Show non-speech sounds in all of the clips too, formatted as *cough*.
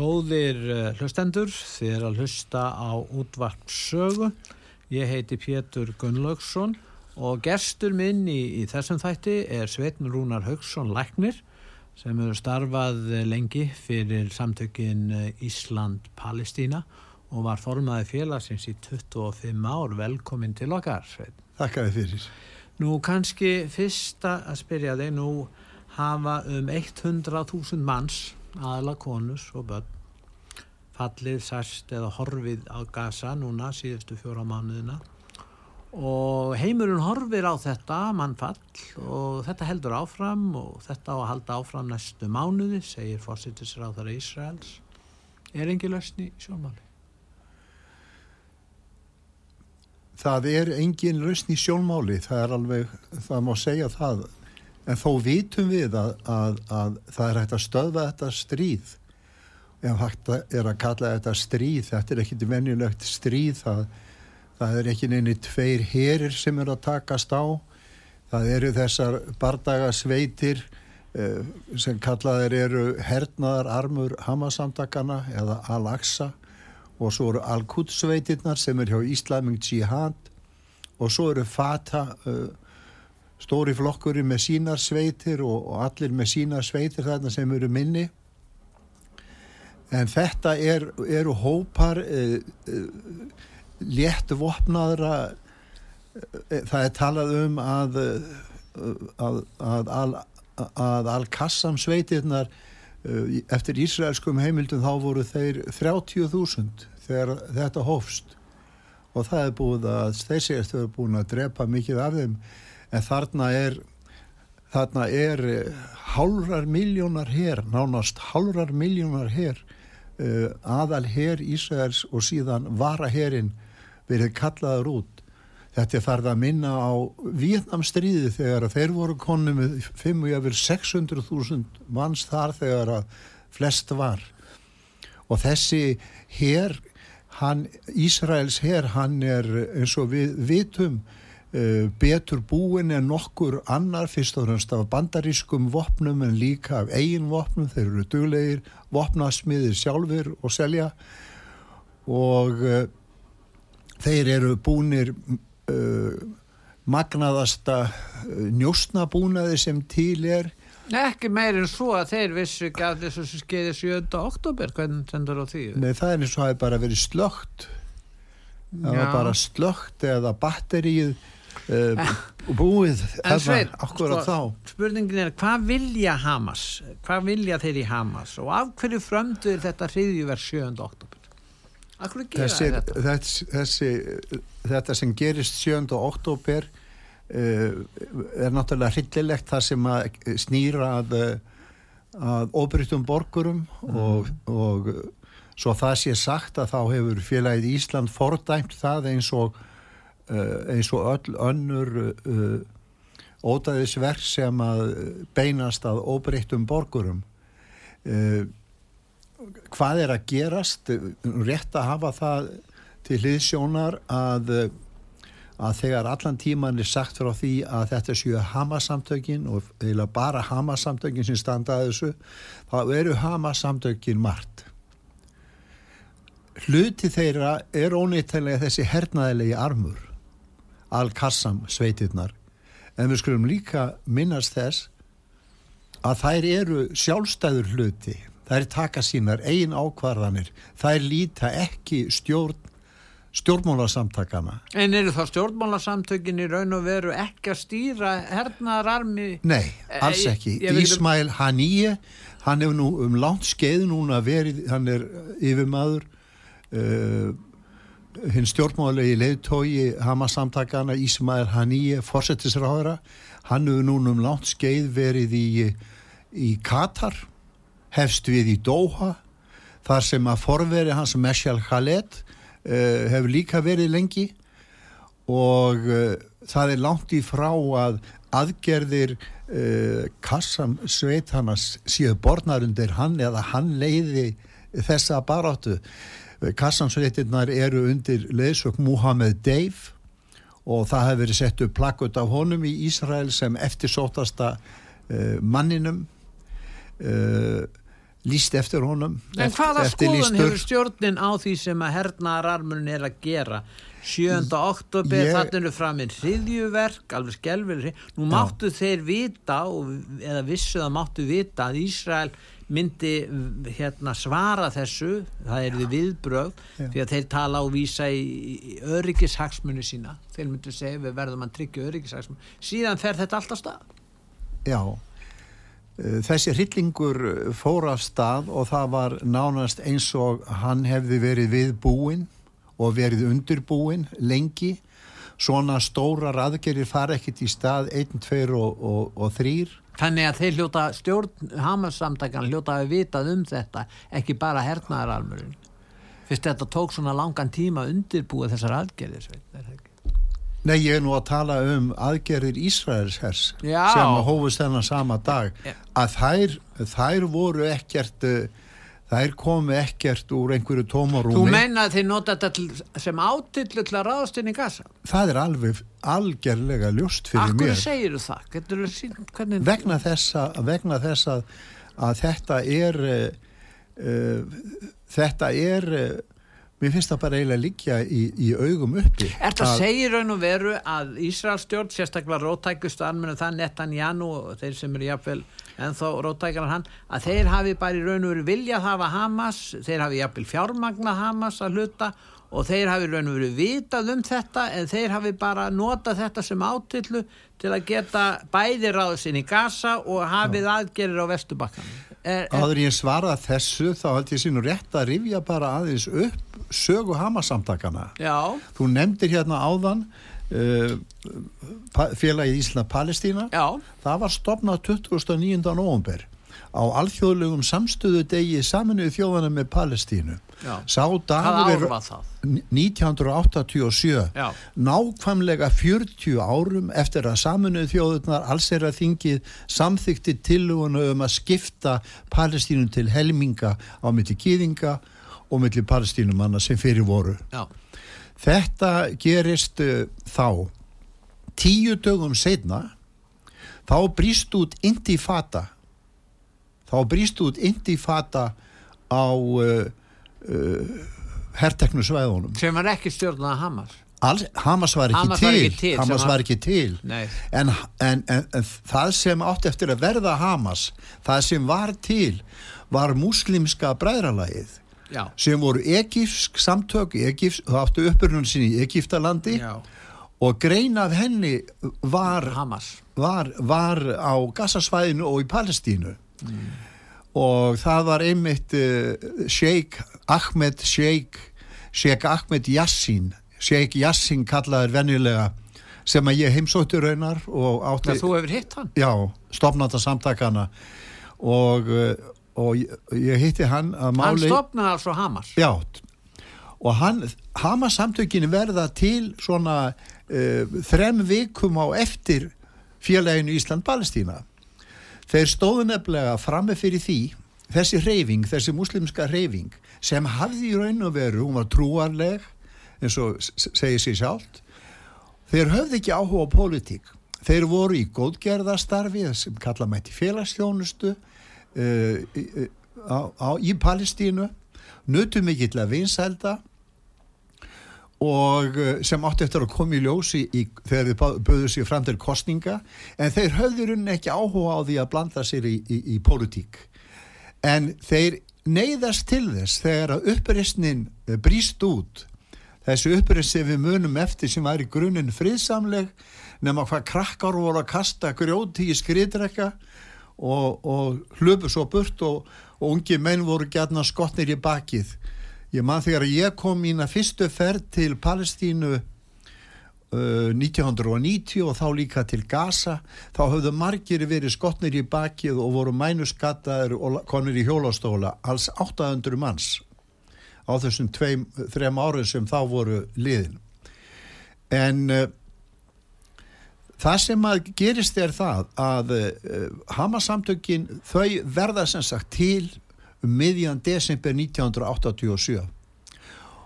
Góðir eh, hlustendur, þið er að hlusta á útvarp sögu. Ég heiti Pétur Gunnlaugsson og gestur minn í, í þessum þætti er Sveitn Rúnar Haugsson Læknir sem eru starfað lengi fyrir samtökin eh, Ísland-Palestína og var formaði félagsins í 25 ár. Velkomin til okkar, Sveitn. Þakka þið fyrir. Nú kannski fyrsta að spyrja þig, nú hafa um 100.000 manns aðla konus og börn fallið, særst eða horfið á gasa núna síðustu fjóra mánuðina. Og heimurinn horfir á þetta mannfall og þetta heldur áfram og þetta á að halda áfram næstu mánuði, segir fórsýttisráðara Ísraels. Er engi lausni sjónmáli? Það er engin lausni sjónmáli það er alveg, það má segja það en þó vitum við að, að, að það er hægt að stöðva þetta stríð. Ef hægt er að kalla þetta stríð þetta er ekkit venjulegt stríð það, það er ekki neini tveir herir sem er að takast á. Það eru þessar bardagasveitir eh, sem kallaðir eru hernaðar armur Hamasamtakana eða Al-Aqsa. Og svo eru Al-Quds sveitirnar sem er hjá Íslaming Jihad. Og svo eru Fatah uh, stóri flokkurinn með sínar sveitir og, og allir með sínar sveitir þarna sem eru minni. En þetta er, eru hópar uh, uh, létt vopnaðra uh, það er talað um að að, að, að, að Al-Qassam sveitirnar eftir Ísraelskum heimildum þá voru þeir 30.000 þegar þetta hófst. Og það er búið að þeir séast þau eru búin að drepa mikið af þeim en þarna er þarna er hálfrar miljónar hér, nánast hálfrar miljónar hér uh, aðal hér Ísraels og síðan varaherin verið kallaður út. Þetta er farið að minna á Vietnamstríði þegar þeir voru konu með 5 og yfir 600.000 manns þar þegar að flest var. Og þessi hér Ísraels hér hann er eins og við vitum betur búin en nokkur annar fyrst og fremst af bandarískum vopnum en líka af eigin vopnum þeir eru duglegir, vopnasmiðir sjálfur og selja og uh, þeir eru búinir uh, magnaðasta njóstnabúnaði sem til er Ekki meir en svo að þeir vissu ekki að þessu skeiði 7. oktober hvernig sendur á því? Nei það er eins og hafi bara verið slögt það var bara slögt eða batterið uh, búið sveit, akkurat sko, þá spurningin er hvað vilja Hamas hvað vilja þeir í Hamas og af hverju frönduður þetta hriðjúver 7. oktober þessi, þetta þessi, þessi, þetta sem gerist 7. oktober uh, er náttúrulega hryllilegt það sem að snýra að að óbryttum borgurum mm. og, og svo það sé sagt að þá hefur félagið Ísland fordæmt það eins og Eh, eins og öll önnur uh, ódæðisverk sem að beinast að óbreyttum borgurum. Uh, hvað er að gerast? Rétt að hafa það til hliðsjónar að að þegar allan tíman er sagt frá því að þetta séu Hamas-samtökin og eða bara Hamas-samtökin sem standa að þessu, þá eru Hamas-samtökin margt. Hluti þeirra er ónýttilega þessi hernaðilegi armur Al-Qassam sveitirnar. En við skulum líka minnast þess að þær eru sjálfstæður hluti. Þær taka sínar eigin ákvarðanir. Þær líta ekki stjórn stjórnmálarsamtakana En eru þá stjórnmálarsamtökin í raun og veru ekki að stýra hernaðararmi? Nei, alls eh, ekki. ég, ég Ísmail Hanýje hann hefur nú um langt skeið núna verið hann er yfirmaður uh, hinn stjórnmálegi leiðtói Hamas-samtakana Ísmael Haniyeh, forsettisráðara hann hefur núna um langt skeið verið í, í Katar hefst við í Doha þar sem að forveri hans Meshal Khaled uh, hefur líka verið lengi. Og uh, það er langt í frá að aðgerðir uh, kassam sveit hann að síðu borðnar undir hann eða hann leiði þessa baráttu Kassansveitirnar eru undir leðsök Muhammed Dave og það hefur verið sett upp plakkut af honum í Ísrael sem eftirsótasta uh, manninum uh, líst eftir honum En hvaða skoðun hefur stjórnin á því sem að hernaðararmunin er að gera 7. oktober, ég... þannig eru fram einn hriðjuverk, alveg skelvel nú máttu Já. þeir vita og, eða vissu það máttu vita að Ísrael myndi hérna, svara þessu, það er við viðbröð því að þeir tala og vísa í, í öryggishagsmunni sína. Þeir myndu segja við verðum að tryggja öryggishagsmunni síðan fer þetta alltaf stað. Já. Eh, þessi hryllingur fór af stað og það var nánast eins og hann hefði verið viðbúin og verið undirbúin lengi. Svona stóra raðgerir fara ekkit í stað 1, 2 og, og, og 3 Þannig að þeir hljóta stjórn Hamas-samtakan hljóta að vitað um þetta ekki bara hernaðaralmurinn. Fyrst þetta tók svona langan tíma að undirbúa þessar aðgerðir Nei, ég er nú að tala um aðgerðir Ísraels hers sem að hófust þennan sama dag. Að þær, þær voru ekkert uh, þær komi ekkert úr einhverju tómarúmi. Þú menna að þið nota þetta sem átillu til að ráðast inn í gasa Það er alveg algjörlega ljóst fyrir Akkur mér. Akkur segir þú það? Getur þú sín, hvernig... Vegna þessa vegna þessa að þetta er uh, uh, þetta er uh, mér finnst það bara eiginlega líkja í, í augum uppi Er það að segir raun og veru að Ísraelstjórn sérstaklega rótækustu anmennu það Netanjánu og þeir sem eru jáfnvel en þó róttækjaran hann að þeir hafi bara í raun og veru viljað hafa Hamas, þeir hafi jafnvel fjármagna Hamas að hluta og þeir hafi raun og veru vitað um þetta en þeir hafi bara notað þetta sem átillu til að geta bæði ráðsinn í Gaza og hafið Já. aðgerir á Vestubakkan Áður ég svara þessu þá held ég sínu rétt að rifja bara aðeins upp sögu Hamas samtakana Já. Þú nefndir hérna áðan uh, félagið Ísland-Palestína það var stopnað 29. november á alþjóðlegum samstöðu degi saminuðu þjóðana með Palestínu Já. sá dagur 1987 Já. nákvæmlega 40 árum eftir að saminuðu þjóðunar allsera þingið samþykti tilluguna um að skipta Palestínu til helminga á milli kýðinga og milli palestínumanna sem fyrir voru Já. þetta gerist uh, þá tíu dögum setna þá bríst út indifata þá bríst út indifata á uh, uh, herrteknu svæðunum. Sem var ekki stjórnað að Hamas Alls, Hamas var ekki Hamas til, var ekki til Hamas var ekki til. En, en, en, en það sem átti eftir að verða Hamas það sem var til var muslimska bræðralagið Já. sem voru egífsk samtök Egífs, það áttu uppurnum sinni í Egíftalandi Já. og grein af henni var, var, var á Gassasvæðinu og í Palestínu mm. og það var einmitt uh, Sheikh Ahmed Sheikh Sheikh Ahmed Yassin Sheikh Yassin kallaður venjulega sem að ég heimsóttu raunar og átti Þú hefur hitt hann? Já, stopnanda samtakana og, uh, og ég hitti hann að máli Hann stopnaði altså Hamas? Já, og hann, Hamas samtökinu verða til svona uh, þrem vikum á eftir félaginu Ísland-Palestína þeir stóðu nefnilega framme fyrir því þessi reyfing, þessi muslimska reyfing sem hafði í raun og veru hún var trúarleg eins og segir sér sjálft. Þeir höfði ekki áhuga á politík þeir voru í góðgerðastarfi sem kalla mætti félagsþjónustu uh, uh, á, í Palestínu nutum ekki til að vinsælda og eh, sem átti eftir að koma í ljósi í, þegar þið böður sér fram til kostninga en þeir höfðurinn ekki áhuga á því að blanda sér í, í, í politík en þeir neyðast til þess þegar að uppristnin eh, bríst út. Þessu upprist sem við munum eftir sem var í grunninn friðsamleg nema hvað krakkar voru að kasta grjóti í skriðdrekka og, og hlupu svo burt og, og ungi menn voru gætna skotnir í bakið Ég man þegar ég kom mína fyrstu ferð til Palestínu uh, 1990 og þá líka til Gaza, þá höfðu margir verið skotnir í bakið og voru mænuskattaður og konur í hjólastóla, alls 800 manns á þessum tveim, þrem árið sem þá voru liðin. En uh, það sem að gerist er það að uh, Hamasamtökin þau verða sem sagt til um miðjan desember 1987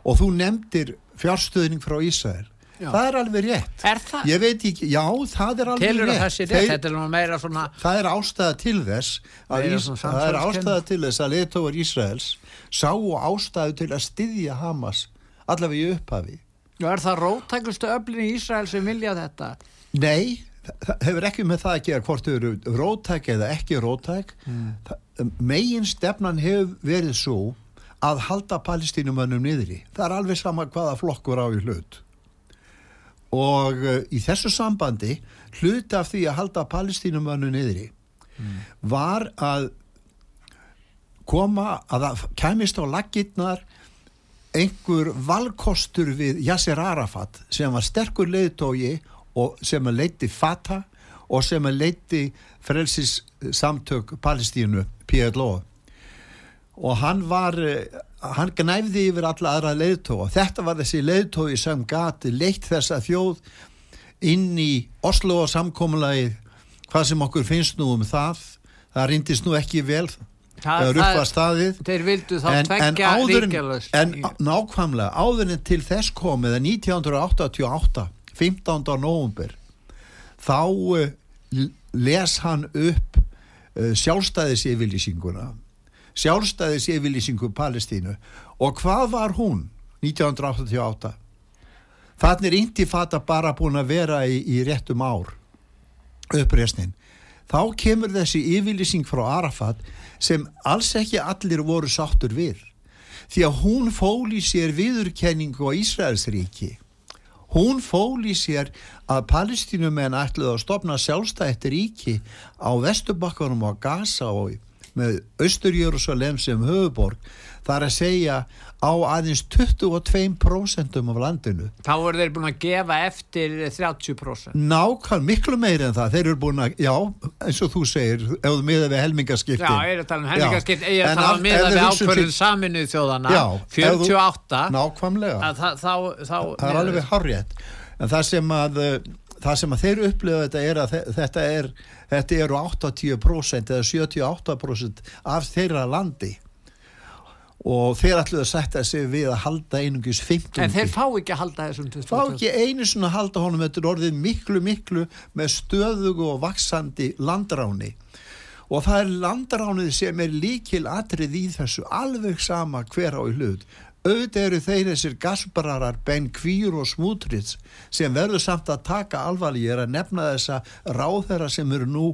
og þú nefndir fjárstöðning frá Ísæl Já. það er alveg rétt Er það? ég veit ekki, já það er alveg Telur rétt það þessi rétt? Þeir- Þetta er meira svona það er ástæða til þess að Ís, svona það er samsvarskennd. ástæða til þess að leðtóvar Ísraels sáu ástæðu til að styðja Hamas allavega í upphafi Já, er það róttækustu öflin í Ísrael sem vilja þetta? Nei, það hefur ekki með það að gera hvort þau eru rótæk eða ekki rótæk mm. Megin stefnan hefur verið svo að halda palestínumönnum niðri það er alveg sama hvaða flokkur á í hlut. Og uh, í þessu sambandi hluti af því að halda palestínumönnum niðri var að koma að það kæmist á laggirnar einhver valkostur við Yasser Arafat sem var sterkur leiðtógi og sem að leiti Fatah og sem að leiti frelsis samtök Palestínu PLO og hann var eh, hann gnæfði yfir alla aðra leiðtóa þetta var þessi leiðtói sem gati leitt þessa þjóð inn í Oslo og samkomulagi hvað sem okkur finnst nú um það það reyndist nú ekki vel Það- eða upp að staðið. Þeir vildu þá en, en, áður en, nákvæmlega áður en til þess komið 1988 15. november þá uh, les hann upp sjálfstæðis yfirlýsinguna sjálfstæðis yfirlýsingu Palestínu. Og hvað var hún? 1988 þannig er intifata bara búin að vera í, í réttum ár uppreisnin. Þá kemur þessi yfirlýsing frá Arafat sem alls ekki allir voru sáttur við. Því að hún fól í sér viðurkenningu á Ísraelsríki hún fól í sér að palestínumenn ætluðu að stopna sjálfstætt ríki á Vesturbakkanum og Gaza og með Östur-Jérúsalem sem höfuborg þar að segja á aðeins 22% af landinu. Þá voru þeir búin að gefa eftir 30% nákvæm miklu meiri en það. Þeir eru búin að, já, eins og þú segir ef þú miða við helmingaskiptin. Já, ég er að tala um helmingaskipt Ég er að tala al- um miða við ákvörðin saminuð þjóðana Já, ef þú- 48 nákvæmlega. það, þá, þá það er alveg hárrétt. En það sem að uh, það sem að þeir upplifa þetta er að þe- þetta er þetta eru 80% eða 78% af þeirra landi. Og þeir ætluðu að setja sig við að halda einungis 50 En þeir fá ekki að halda þessum 20 fá ekki einu svona að halda honum þetta er orðið miklu miklu með stöðugu og vaksandi landráni. Og það er landránið sem er líkil atrið í þessu alveg sama hver á í hlut auðvitað eru þeir þessir gasbararar Ben Kvír og Smútrits sem verður samt að taka alvarlega. Ég er að nefna þessa ráðherra sem eru nú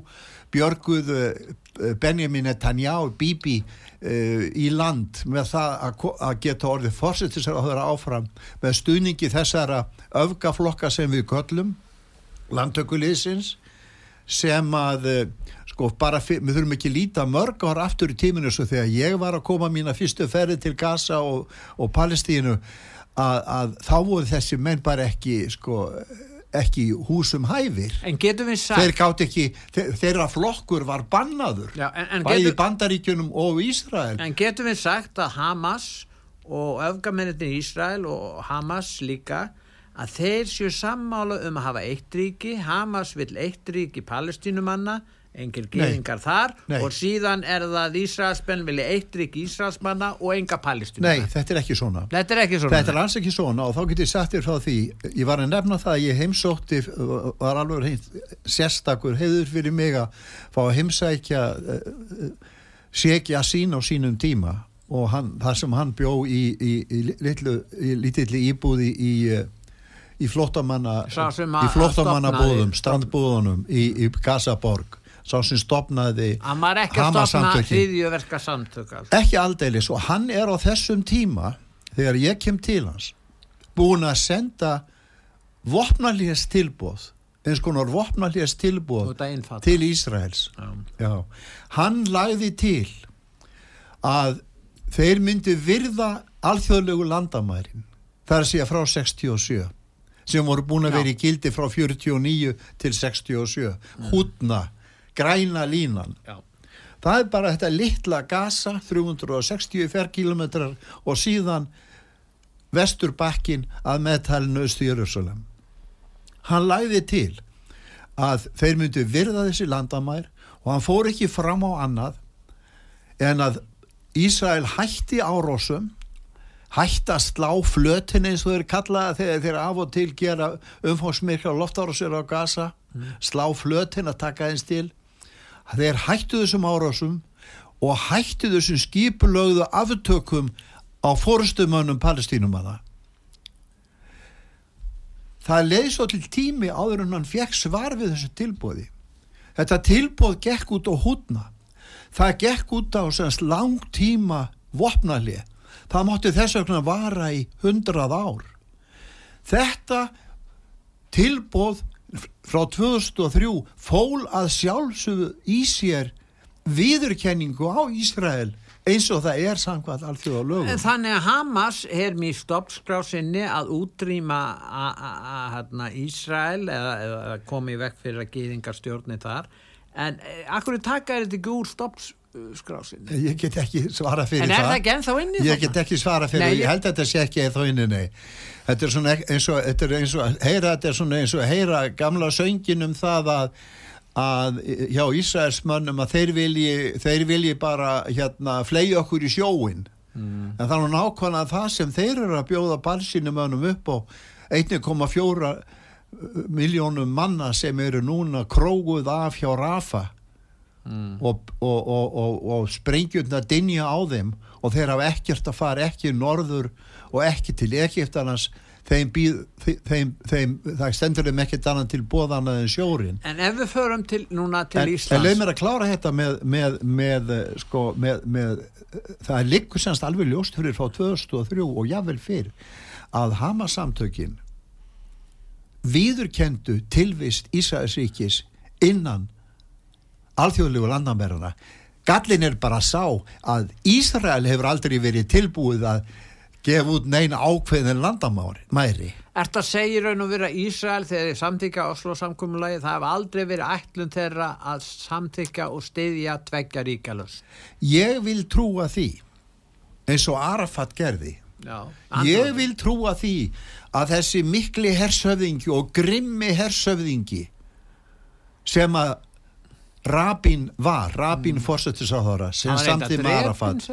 björguð eh, Benjamin Netanyahu Bibi uh, í land með það að, geta orðið fórsettisar að höra áfram með stuðningi þessara öfgaflokka sem við köllum landtökuliðsins sem að eh, sko bara, við þurfum ekki líta mörg ára aftur í tíminu svo þegar ég var að koma mína fyrstu ferði til Gaza og, og Palestínu að, að þá voru þessi menn bara ekki sko ekki húsum hæfir. En getum við sagt þeir gátt ekki, þeir, þeirra flokkur var bannaður Já, en, en, bæði getum, bandaríkjunum og Ísrael. En getum við sagt að Hamas og öfgamennir í Ísrael og Hamas líka að þeir séu sammála um að hafa eitt ríki Hamas vill eitt ríki palestínumanna engil geðingar þar Nei. og síðan er það að Ísraelsmenn vilja eitt ríki Ísraelsmanna og enga Nei, palestínumanna þetta er ekki svona. Þetta er ekki svona. Þetta er alls ekki svona og þá get ég sagt þér frá því ég var að nefna það að ég heimsótti var alveg hreint sérstakur heiður fyrir mig að fá að heimsækja segja sín á sínum tíma og hann, það sem hann bjó í, í, í, litlu, í lítilli íbúði í, í sem í stofnaði- strandbúðunum í, í Gazaborg sá sem stopnaði Hann var ekki að stopna hriðjöverka samtök ekki aldeilis. Og hann er á þessum tíma þegar ég kem til hans búin að senda vopnalíðs tilbóð eins konar vopnalíðs tilbóð til Ísraels. Já. Já. hann lagði til að þeir myndi virða alþjóðlegu landamærin að segja frá 67 sem voru búin að vera í gildi frá 49 til 67 hútna, græna línan. Já. það er bara þetta litla gasa 360 ferkilometrar og síðan vesturbakkin að meðtalinu Östu Jörgursalem hann lagði til að þeir myndu virða þessi landamær og hann fór ekki fram á annað en að Ísrael hætti árósum hætti að slá flötin eins og þeir kallaða þegar þeir af og til gera umfóksmirkja og loftárásir á gasa slá flötin að taka eins til þeir hættu þessum árásum og hættu þessum skipulögðu aftökum á fórstumönnum palestínumanna það leiði svo til tími áður en hann fekk svar við þessu tilbóði þetta tilbóð gekk út á húnna það gekk út á langtíma vopnalið það mátti þess vegna vara í hundrað ár. Þetta tilbóð frá 2003 fól að sjálfsögðu í sér viðurkenningu á Ísrael eins og það er samkvæmt allþjóða lögum Þannig að Hamas er mér stoppskrásinni að útrýma a- a- a- hérna, Ísrael eða, eða komi vekk fyrir að gýðingar stjórni þar. En eh, akkur taka er þetta ekki úr stoppskrásinni? ég get ekki svara fyrir En er það það ekki ennþá inni Ég get ekki svara fyrir, Nei, ég ég- held að þetta sé ekki eða inni, nei. Þetta er svona eins og, þetta er eins og, heyra, þetta er svona eins og heyra gamla söngin um það að, að hjá Ísraelsmönnum að þeir vilji, þeir vilji bara hérna flegi okkur í sjóin. Mm. En það er nú nákvæmlega það sem þeir eru að bjóða balsinumönnum upp á 1,4 miljónum manna sem eru núna króguð af hjá Rafa og, og, og, og, og sprengjurna dinja á þeim og þeir hafa ekkert að fara ekki norður og ekki til Egiptarnas þeim, býð, þeim, þeim það stendur þeim ekkert annan til bóðana en sjórin En ef við förum til, núna til en, en Íslands leið mér að klára þetta með, með, með, sko, með, með það er liggur semst alveg ljóst fyrir frá 2003 og jável fyrr að Hamas samtökin viðurkendu tilvist Ísraelsríkis innan alþjóðlegu landamærana gallin er bara sá að Ísrael hefur aldrei verið tilbúið að gefa út neina ákveðin landamæri að segja í raun og vera Ísrael þegar þið samþykja Oslo samkommulagi það hef aldrei verið ætlun þeirra að samþykja og styðja tveggja ríkalust ég vil trúa því eins og Arafat gerði. Já, Ég vil trúa því að þessi mikli hersöfðingi og grimmi hersöfðingi sem að Rabin var, Rabin mm. fórsetissáðara sem samti með Arafat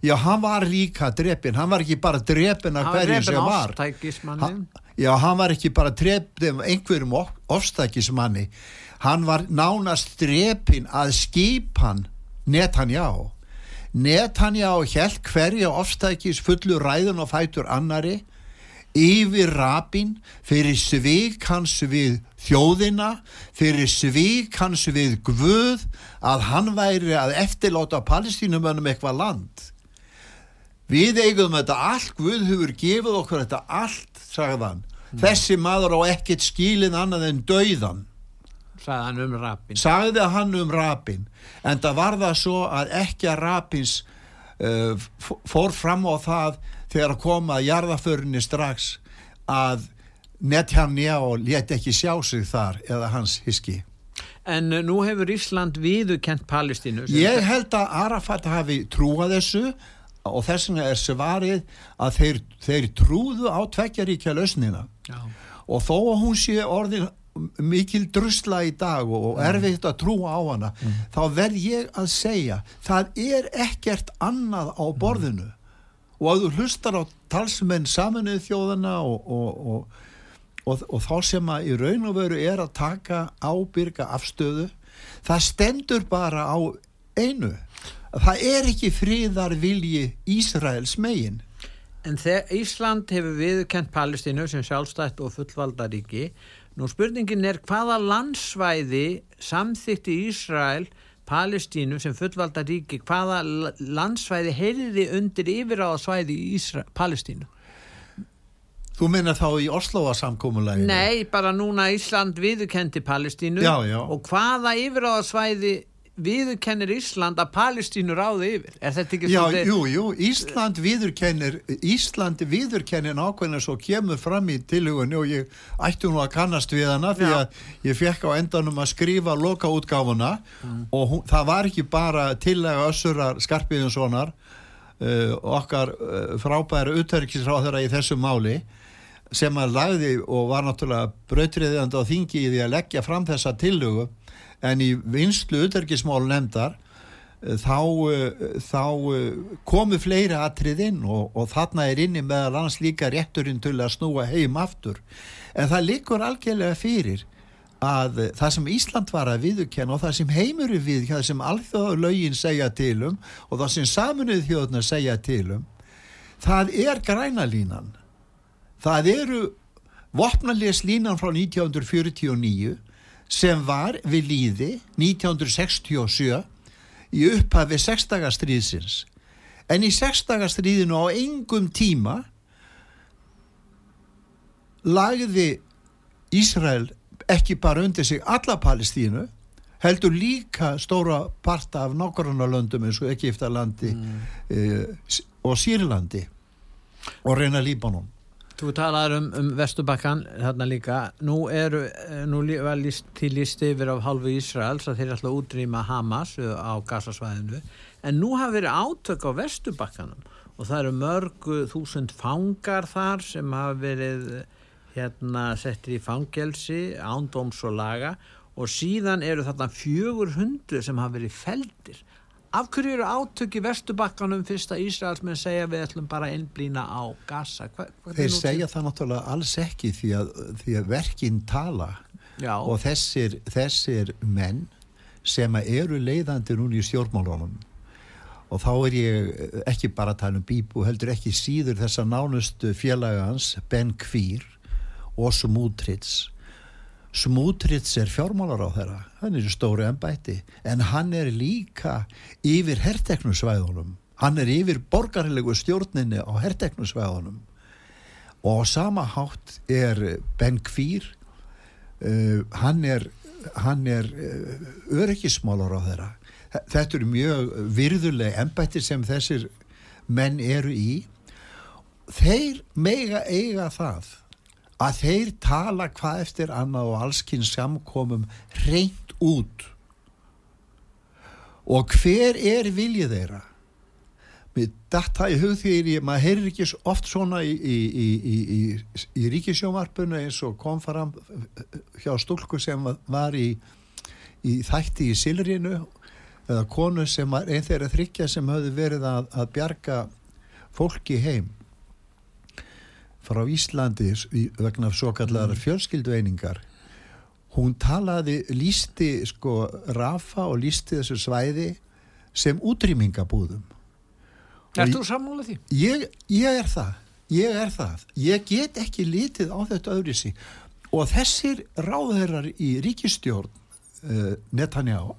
Já, hann var líka drepin, hann var ekki bara drepin af hverju sem var. Hann- Já, hann var ekki bara drepin af einhverjum of- ofstækismanni. Hann var nánast drepin að skipan Netanyahu. Netanyahu held hverja ofstækis fullu ræðun og fætur annari yfir Rabin fyrir svik hans við þjóðina, fyrir svik hans við Guð að hann væri að eftirláta palestínumönnum eitthvað land. Við eigum þetta allt, Guð hefur gefið okkur þetta allt, sagðan. Þessi maður á ekkert skilin annað en dauðan sagði hann um rappin sagði hann um rapin en það var það svo að ekki að rapins uh, fór fram á það þegar að koma að jarðaförinni strax að Netanyahu let ekki sjá sig þar eða hans hiski en uh, nú hefur Ísland viðukent Palestínu ég held að Arafat hafi trúað þessu og þess vegna er svarið að þeir, þeir trúðu á tveggjaríkja lausnina. Já. og þó að hún sé orðin mikil drusla í dag og erfitt að trúa á hana þá verð ég að segja það er ekkert annað á borðinu og að þú hlustar á talsmenn saminuð þjóðana og, og, og, og, þá sem að í raun og veru er að taka ábyrga afstöðu það stendur bara á einu. Það er ekki fríðar vilji Ísraels megin. En þegar Ísland hefur viðkent Palestínu sem sjálfstætt og fullvalda ríki, nú spurningin er hvaða landsvæði samþykti Ísrael Palestínu sem fullvalda ríki, hvaða landsvæði heyrði undir yfiráðasvæði í Ísra, Palestínu? Þú meina þá í Osloa samkómuleginu? Nei, bara núna Ísland viðkendi Palestínu Já, já. og hvaða yfiráðasvæði viðurkennir Ísland að Palestínu ráði yfir? Er þetta ekki Já, svolítið- jú, jú, Ísland viðurkennir, Ísland viðurkennir nákvæmlega svo kemur fram í tilhugunni og ég ætti nú að kannast við hana því Já. að ég fekk á endanum að skrifa loka útgáfuna og hún, það var ekki bara tillega össurar Skarpiðinssonar uh, okkar uh, frábæra uthverkisráðara í þessu máli sem að lagði og var náttúrulega brautriðjandi á þingi í því að leggja fram þessa tilhugu en í vinslu uthverkismál nefndar þá, uh, þá uh, komu fleiri atriðinn og, og þarna er inni meðal annars líka rétturinn til að snúa heim aftur. En það liggur algjörlega fyrir að það sem Ísland var að viðurkenna og það sem heimur er við það sem alþjóða lögin segja til um og það sem saminuð þjóðna segja til um það er grænalínan það eru vopnalés línan frá 1949 sem var við líði 1967 í upphafi sextagastriðsins en í sextagastriðinu á engum tíma lagði Ísrael ekki bara undir sig alla Palestínu heldur líka stóra parta af nákvæmlega eins og Egiptalandi mm. e, og Sýrlandi og reyna Líbanon Þú talaður um, um Vesturbakkan þarna líka, nú eru eh, nú var líst, til líst yfir af halvu Ísraels að þeir ætla að útrýma Hamas eh, á gasasvæðinu en nú hafa verið átök á Vesturbakkanum og það eru mörgu þúsund fangar þar sem hafa verið eh, hérna settir í fangelsi ándóms og laga. Og síðan eru þarna fjögur hundu sem hafa verið feldir Af hverju eru átök í Vesturbakkanum fyrst að Ísraelsmenn segja við ætlum bara að innblýna á Gaza? Hva, Þeir nú til- segja það náttúrulega alls ekki því að, því að verkinn tala. Já, og þessir, þessir menn sem eru leiðandi núna í stjórnmálunum. Og þá er ég ekki bara að tala um Bíbu heldur ekki síður þessa nánustu félagans Ben Kvír og Smútrits Smútrits er fjármálar á þeirra hann er í stóru ennbætti en hann er líka yfir herteknusvæðunum. Hann er yfir borgarilegu stjórninni á herteknusvæðunum. Og sama hátt er Ben Kvír uh, hann er hann er uh, öryggismálar á þeirra þetta eru mjög virðuleg ennbætti sem þessir menn eru í. Þeir mega eiga það að þeir tala hvað eftir annað og allskinn samkomum reynd út. Og hver er viljið þeirra? Með data í hug því maður heyrir ekki oft svona í, í, í, í, ríkisjómarpunu eins og kom fram hjá stúlku sem var í þætti í Silrinu eða konu sem var einn þeirra þryggja sem höfðu verið að, að bjarga fólki heim frá Íslandi vegna svo kallar fjölskyldueiningar. Hún talaði, lísti sko Rafa og lísti þessu svæði sem útrýmingabúðum Er þú sammála því? ég, ég er það. Ég er það, ég get ekki litið á þetta öðrisi og þessir ráðherrar í ríkistjórn uh, Netanyahu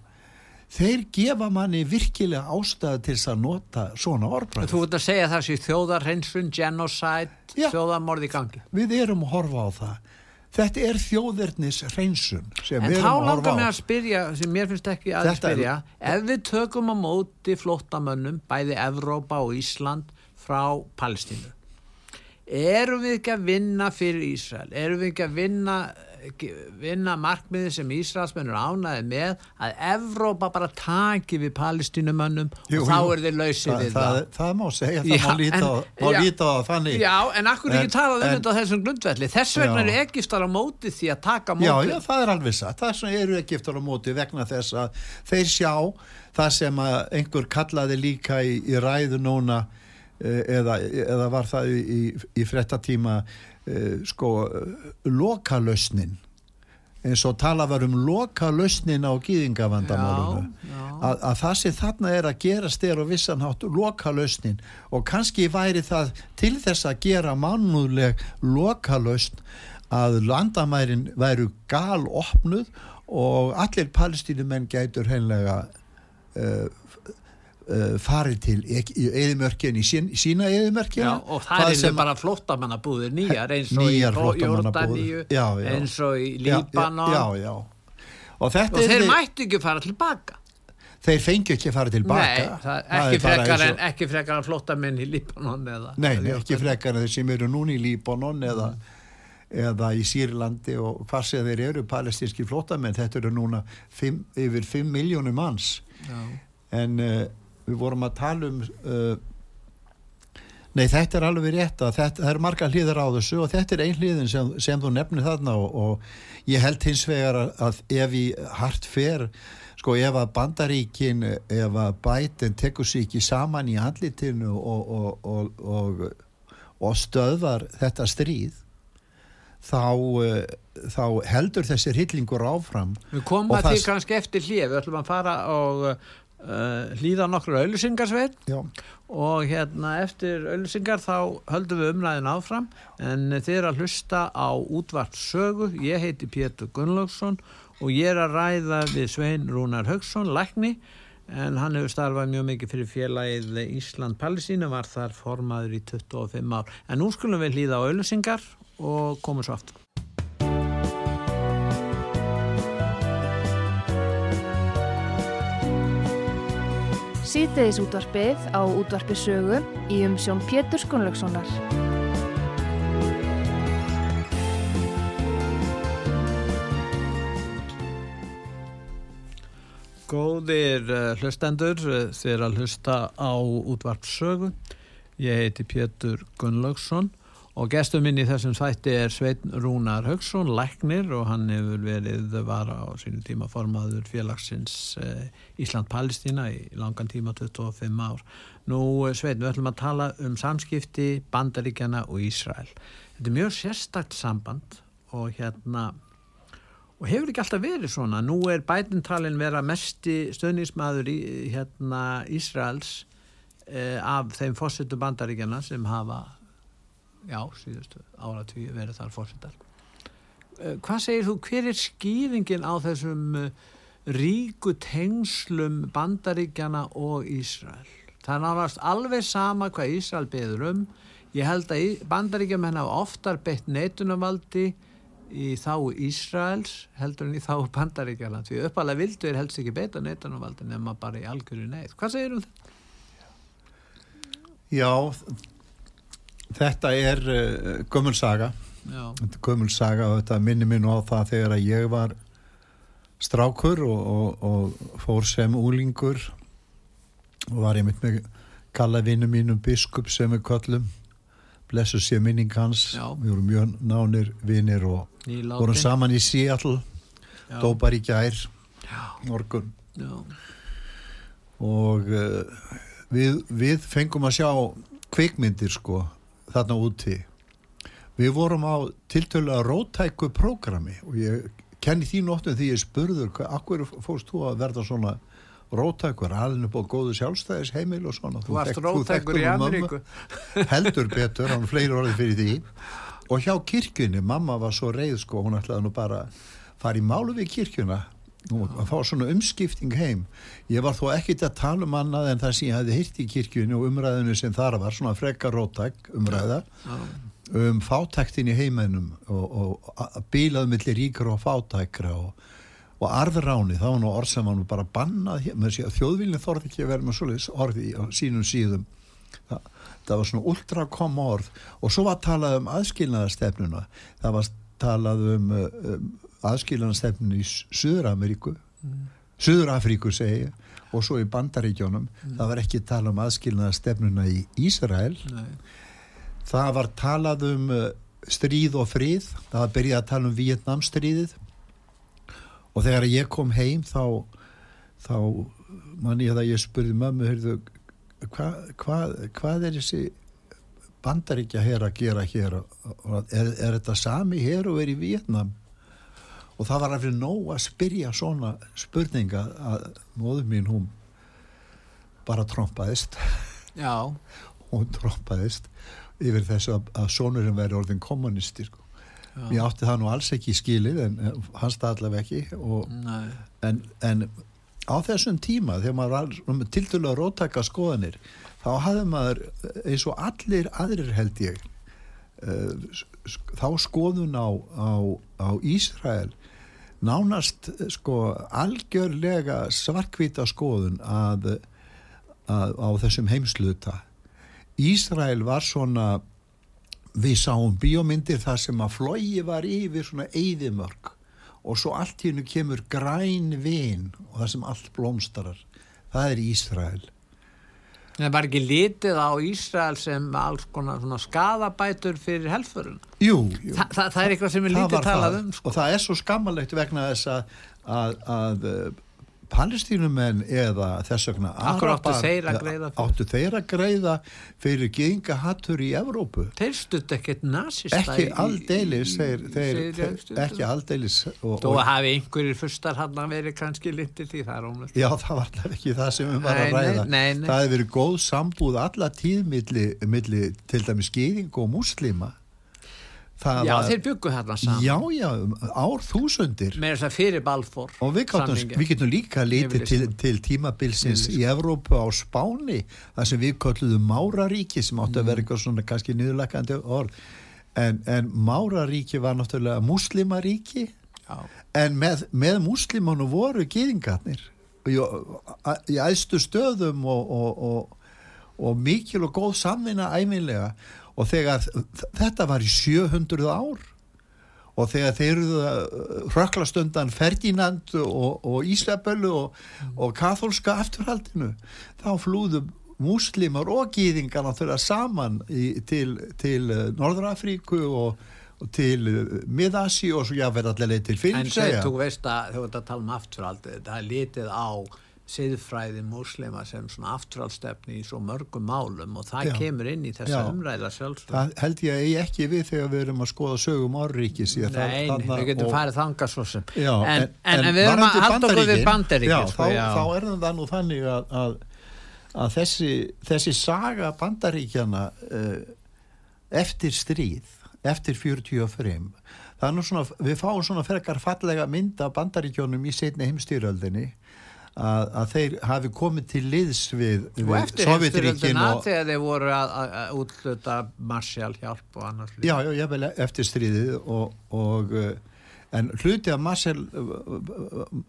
þeir gefa manni virkilega ástæða til þess að nota svona orðbræð Þú veit að segja það sé þjóðarhreinsun, genocide, Já. þjóðarmorð í gangi. við erum að horfa á það þetta er þjóðverðnis hreinsun sem En við þá erum að langar horfa á að spyrja, sem mér finnst ekki að Þetta er- spyrja, ef við tökum á móti flóttamönnum, bæði Evrópa og Ísland frá Palestínu, erum við ekki að vinna fyrir Ísrael? Erum við ekki að vinna, vinna markmiði sem Ísraelsmennur ánaði með að Evrópa bara taki við Palestínumönnum Jú, og þá jú. er þið lausið við það, það? það má segja, það Já, má líta, á, en- má já. líta á þannig Já, en akkur ekki talað um þetta á þessum grundvelli. Þess vegna Já. eru Egiptar á móti því að taka móti. Já, já, það er alveg satt. Það er svona eru eftir á móti vegna þess að þeir sjá það sem einhver kallaði líka í, í ræðu núna eh, eða, eða var það í, í, í frettatíma sko uh, lokalösnin eins og tala var um lokalösnin á gýðingavandamálunu Já, já. að, að það sem þarna er að gerast er á vissan hátt lokalösnin og kannski væri það til þess að gera mannúðleg lokalösn að landamærin væru gal opnuð og allir palestínumenn gætur henlega uh, uh, farið til eðimörkin í sín, sína eðimörkina Já, og það er bara flóttamannabúðir nýjar eins og Nýjar í. Jórdaníu, eins og í Líbanon já, já, já. og og þeir mættu ekki fara tilbaka. þeir fengi ekki að fara tilbaka Nei, það Það ekki bara frekar en, og- ekki frekar en flóttamenn í Líbanon eða Nei, eða ekki frekar en þeir sem eru núna í Líbanon eða, eða í Sýrlandi og hvað sem þeir eru palestinski flótamenn, þetta eru núna fimm, yfir 5 miljónum manns Já. en uh, við vorum að tala um uh, nei þetta er alveg rétt að þetta, það er marga hliðar á þessu og þetta er ein hliðin sem, sem þú nefnir þarna og, og ég held hins vegar að, ef í hart fer sko ef að bandaríkin ef að bætin tekur sig ekki saman í andlitinu og, og, og, og, og stöðvar þetta stríð þá, uh, þá heldur þessi hryllingur áfram Við komum að því kannski eftir hlið, við ætlum að fara og uh, hlýða nokkur auðlusingarsveit og hérna eftir auðlusingar þá höldum við umræðin áfram. En þið er að hlusta á útvart sögu, ég heiti Pétur Gunnlaugsson og ég er að ræða við Svein Rúnar Haugsson, lækni. En hann hefur starfað mjög mikið fyrir félagið Ísland-Palestínu, var þar formaður í 25 ár. En nú skulum við hlýða á auðlusingar og komum svo aftur. Síðdeis útvarpið á útvarpi sögu í umsjón Pétur Skunlökssonar. Góðir uh, hlustendur, uh, þið er að hlusta á útvarpsögu. Ég heiti Pétur Gunnlaugsson og gestur minn í þessum þætti er Sveitn Rúnar Haugsson, læknir og hann hefur verið vara á sínu tíma formaður félagsins uh, Ísland-Palestína í langan tíma 25 ár. Nú uh, Sveitn, við ætlum að tala um samskipti Bandaríkjana og Ísrael. Þetta er mjög sérstakt samband og hérna Og hefur ekki alltaf verið svona. Nú er bætintalinn vera mesti stöðnismæður í hérna, Ísraels eh, af þeim fórsetu bandaríkjana sem hafa, já, síðustu áratví verið þar fórsetar. Eh, hvað segir þú, hver er skýringin á þessum eh, ríku tengslum bandaríkjana og Ísrael? Það er náttúrulega alveg sama hvað Ísrael beður um. Ég held að bandaríkjamenn hafa oftar beitt neitunarvaldi í þá Ísraels heldur en í þá Bandaríkjaland því uppalega vildu er helst ekki beita neitunarvaldi nema bara í algjöru neitt. Hvað segir um þetta? Já, þetta er uh, gömul saga. Þetta er gömul saga og þetta minni minn á það þegar að ég var strákur og, og, og fór sem úlingur og var ég mitt með kalla vinnu mínum biskup sem við köllum. Blessu sé minning hans. Já. við vorum mjög nánir vinnir og vorum saman í Seattle dópar í gær morgun. Og uh, við, við fengum að sjá kvikmyndir sko þarna úti. Við vorum á tiltölulega rótæku prógrami og ég kenni því nóttum því ég spurður akkur fórst þú að verða svona rótækur, alveg upp á góðu sjálfstæðis heimil og svona? Þú varst róttækur í Ameríku. *laughs* heldur betur, hann fleiri orðið fyrir því. Og hjá kirkjunni, mamma var svo reið sko, hún ætlaði nú bara að fara í málu við kirkjuna og að fá svona umskipting heim. Ég var þó ekkit að tala um annað en það sem ég hefði hýrt í kirkjunni og umræðinu sem þar var, svona frekar rótæk umræða já, um fátæktin í heimænum og, og að bílað millir ríkra og fátækra og, og arðráni, það var nú orð sem var nú bara bannað þjóðvílinn þorði ekki að vera með svoleiðis orði á sínum síðum. Það, það var svona ultrakom orð. Og svo var talað um aðskilnaðastefnuna það var talað um, um aðskilnaðastefnun í Suður-Ameríku. Suður-Afríku segi og svo í Bandaríkjónum það var ekki talað um aðskilnaðastefnuna í Ísrael. Nei, það var talað um uh, stríð og frið. Það var byrjað að tala um Vietnamstríðið og þegar ég kom heim þá þá man ég að ég spurði mömmu heyrðu, hva, hva, hvað er þessi bandaríkja hér að gera hér? Er, er þetta sami hér og er í Vietnam og það var alveg nóg að spyrja svona spurninga að móður mín hún bara trompaðist. Já, hún trompaðist yfir þessu að, að sonurinn væri orðin kommunisti sko. ég átti það nú alls ekki í skilið en hans það allavega ekki og, en, en á þessum tíma þegar maður var um, tildulega rótæka skoðanir þá hafði maður eins og allir aðrir held ég uh, þá skoðun á, á, á Ísrael nánast sko algjörlega svarkvita skoðun að, að á þessum heimsluta Ísrael var svona við sáum bíómyndir þar sem að flogi var yfir svona eyðimörk og svo allt hennu kemur græn vin og það sem allt blómstarar það er Ísrael Það var ekki litið á Ísrael sem alls konar svona skadabætur fyrir helfurinn. Jú, jú. Þa, það, það er eitthvað sem er var talað um. Sko. og það er svo skammalegt vegna þess að, að, að palestínumenn eða þess vegna hverju áttu þeir að greiða fyrir? áttu þeir að greiða fyrir geðingahattur í Evrópu Þeir stutt ekkert nazista ekki aldeilis þeir, þeir, þeir, ekki aldeilis og, hafi einhverjir fyrstar hann verið kannski lindir því það er ómjöld. já það var allavega ekki það sem við var að Nei, nei, ræða nei, nei. það hefur verið góð sambúð alla tíð milli, milli til dæmis geðing og múslima það Já, var, þeir byggu þarna saman. já, já, um ár þúsundir Með þess að fyrir Balfour. Og við, samninginn. við getum líka litið til, til tímabilsins í Evrópu á Spáni, þar sem við kalluðum Máraríki sem áttu að Mm. vera eitthvað svona kannski niðurlækandi orð en, en Máraríki var náttúrulega muslimaríki Já. en með, með muslimanu voru gýðingarnir í, í æðstu stöðum og, og, og, og mikil og góð samvinna æminlega og þegar þetta var í 700 ár. Og þegar þeir eru hröklast undan Ferdinand og, og Ísabellu og, og katholska afturhaldinu þá flúðu múslimar og gýðingar náttúrulega saman í, til, til eh, Norðrafríku og, og til eh, Mið-Asi og svo jáfnverð allir til En Filipsæja þú veist að þú ert að tala um afturhaldi, það er litið á siðfræði múslima sem svona afturhaldstefni í svo mörgum málum og það Já. kemur inn í þessa Já. umræða sjálfsög. Það held ég að eigi ekki við þegar við erum að skoða sögum orðríkis Nei, við getum farið þanga svo sem. Já, en, en, en, við erum að halda okkur við já, sko, þá, þá er það nú þannig að, að, að þessi, þessi saga bandaríkjana uh, eftir stríð eftir 45 það er nú svona, við fáum svona frekar fallega mynd af bandaríkjónum í setni heimstýröldinni að, að þeir hafi komið til liðs við, við Sovjetríkin og þegar þeir voru að, að, að útluta Marshall hjálp og annars Já, já, ég vel eftir stríðið og, og uh, en hluti af Marcel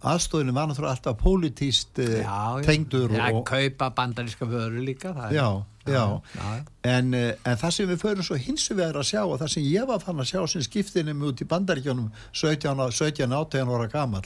aðstóðinu var náttúrulega alltaf pólitíst uh, tengdur Já, og, kaupa bandaríska vöru líka það er- já, já, já. En, uh, en það sem við förum svo hins vegar að sjá og það sem ég var fann að sjá sem skiptinum út í bandaríkjónum 17, 17 18 ára gamal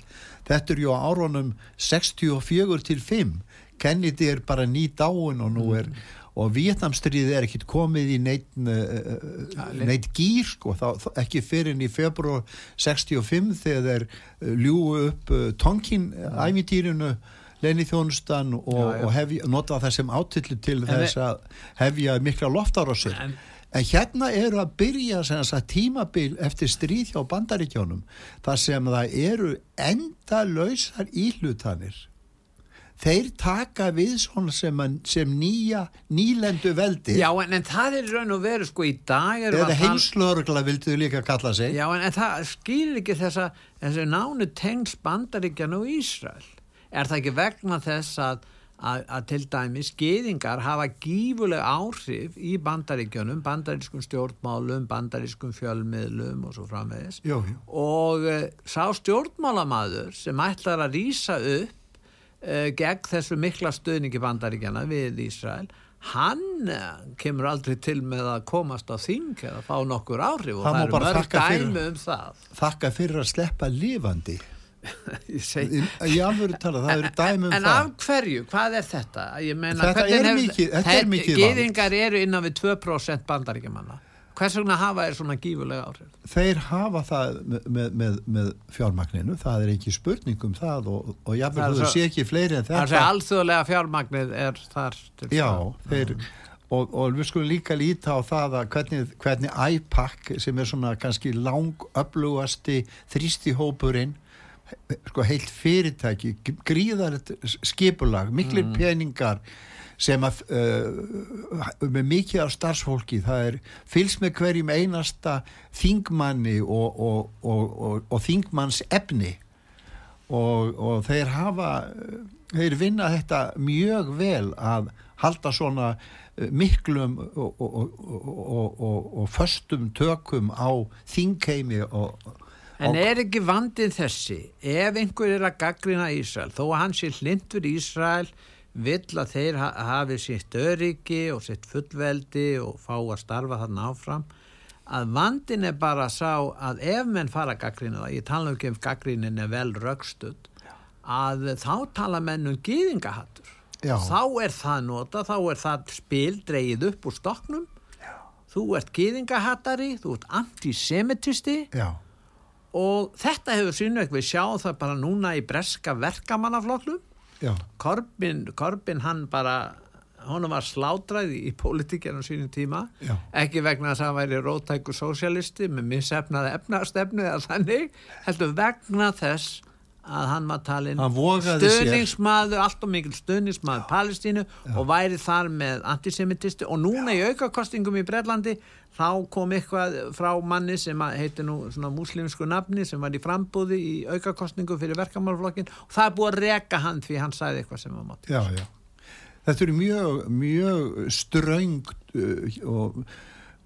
þetta er ju á árunum 64 til 5 Kennedy er bara ný dáin og nú er og Vietnamstríðið er ekkit komið í neitt, uh, neitt gýr sko, þá, þá, ekki fyrir í februar 65 þegar þeir uh, ljúu upp uh, tonkin æfintýrinu leini þjónustan og, Já, já. og hefja, nota það sem átillu til En þess að hefja mikla loftárósir En- en hérna eru að byrja sagt, tímabil eftir stríð hjá bandaríkjónum þar sem það eru enda lausar íhlutanir þeir taka við svona sem, sem nýja nýlendu veldi Já, en, en það er raun og veru sko í dag eða heimslörgla vildu líka kalla sig Já, en, en það skýrir ekki þessa, þessi nánu tengs bandaríkjan og Ísrael. Er það ekki vegna þess að, að, að til dæmis geðingar hafa gífuleg áhrif í bandaríkjanum, bandarískum stjórnmálum, bandarískum fjölmiðlum og svo framvegis. Jú, jú. Og uh, sá stjórnmálamaður sem ætlar að rýsa upp uh, gegn þessu mikla stöðningi bandaríkjana við Ísrael, hann uh, kemur aldrei til með að komast á þing eða fá nokkur áhrif og Það það, eru mörg þakka fyrir- dæmi um það. þakka fyrir að sleppa lifandi *laughs* Ég alvöru tala, það eru dæmi um en það af hverju, hvað er þetta? Meina, Þetta er hefur- mikið- þetta er mikið vald. Gyðingar eru innan við 2% bandaríkjamanna hvers vegna hafa þeir svona gífulega áhrif? þeir hafa það með, með, með, fjármagninu, það er ekki spurning um það og, og jáfnveg er þú svo- sé ekki fleiri en Það er þetta alþjóðlega fjármagnið er þar Já, þeir, og, og við skulum líka líta á það að hvernig, hvernig IPAC sem er svona kannski langöflugasti þrýstihópurinn sko heilt fyrirtæki gríðarett skipulag miklir peningar sem að uh, með mikið af starfsfólki það er fylgst með hverjum einasta þingmanni og, og, og, og þingmanns efni. Og, og þeir hafa þeir vinna þetta mjög vel að halda svona eh, miklum og, og, og, og, og föstum tökum á þingheimi og En er ekki vandin þessi, ef einhver er að gaggrina Ísrael, þó að hann sé hlindur Ísrael, vill að þeir ha hafi sitt öryggi og sitt fullveldi og fá að starfa þarna áfram, að vandin er bara sá að ef menn fara að gaggrina það, ég tala ekki um gaggrinin er vel rögstuð, að þá tala menn um gýðingahattur. Já. Þá er það nota, þá er það spil dreigið upp úr stoknum, þú ert gýðingahattari, þú ert antisemitisti, Já, og þetta hefur sínveg við sjáum það bara núna í breska verkamannafloknum já, Korbin, Korbin hann bara honum var slátrað í, pólitíkjana sínum tíma. Já. ekki vegna þess að hann væri rótækur sósialisti með missefnaði efnastefnu eða þannig heldur vegna þess að hann var sér. stöðningsmaður, allt og mikil stöðningsmaður Palestínu og væri þar með antisemitisti og núna í aukakostingum í Breitlandi þá kom eitthvað frá manni sem að heiti nú svona múslimsku nafni sem var í frambúði í aukakostingum fyrir verkamálflokkin og það er búið að reka hann því hann sagði eitthvað sem var mátt já, já. Þetta eru mjög, mjög ströngt uh, og,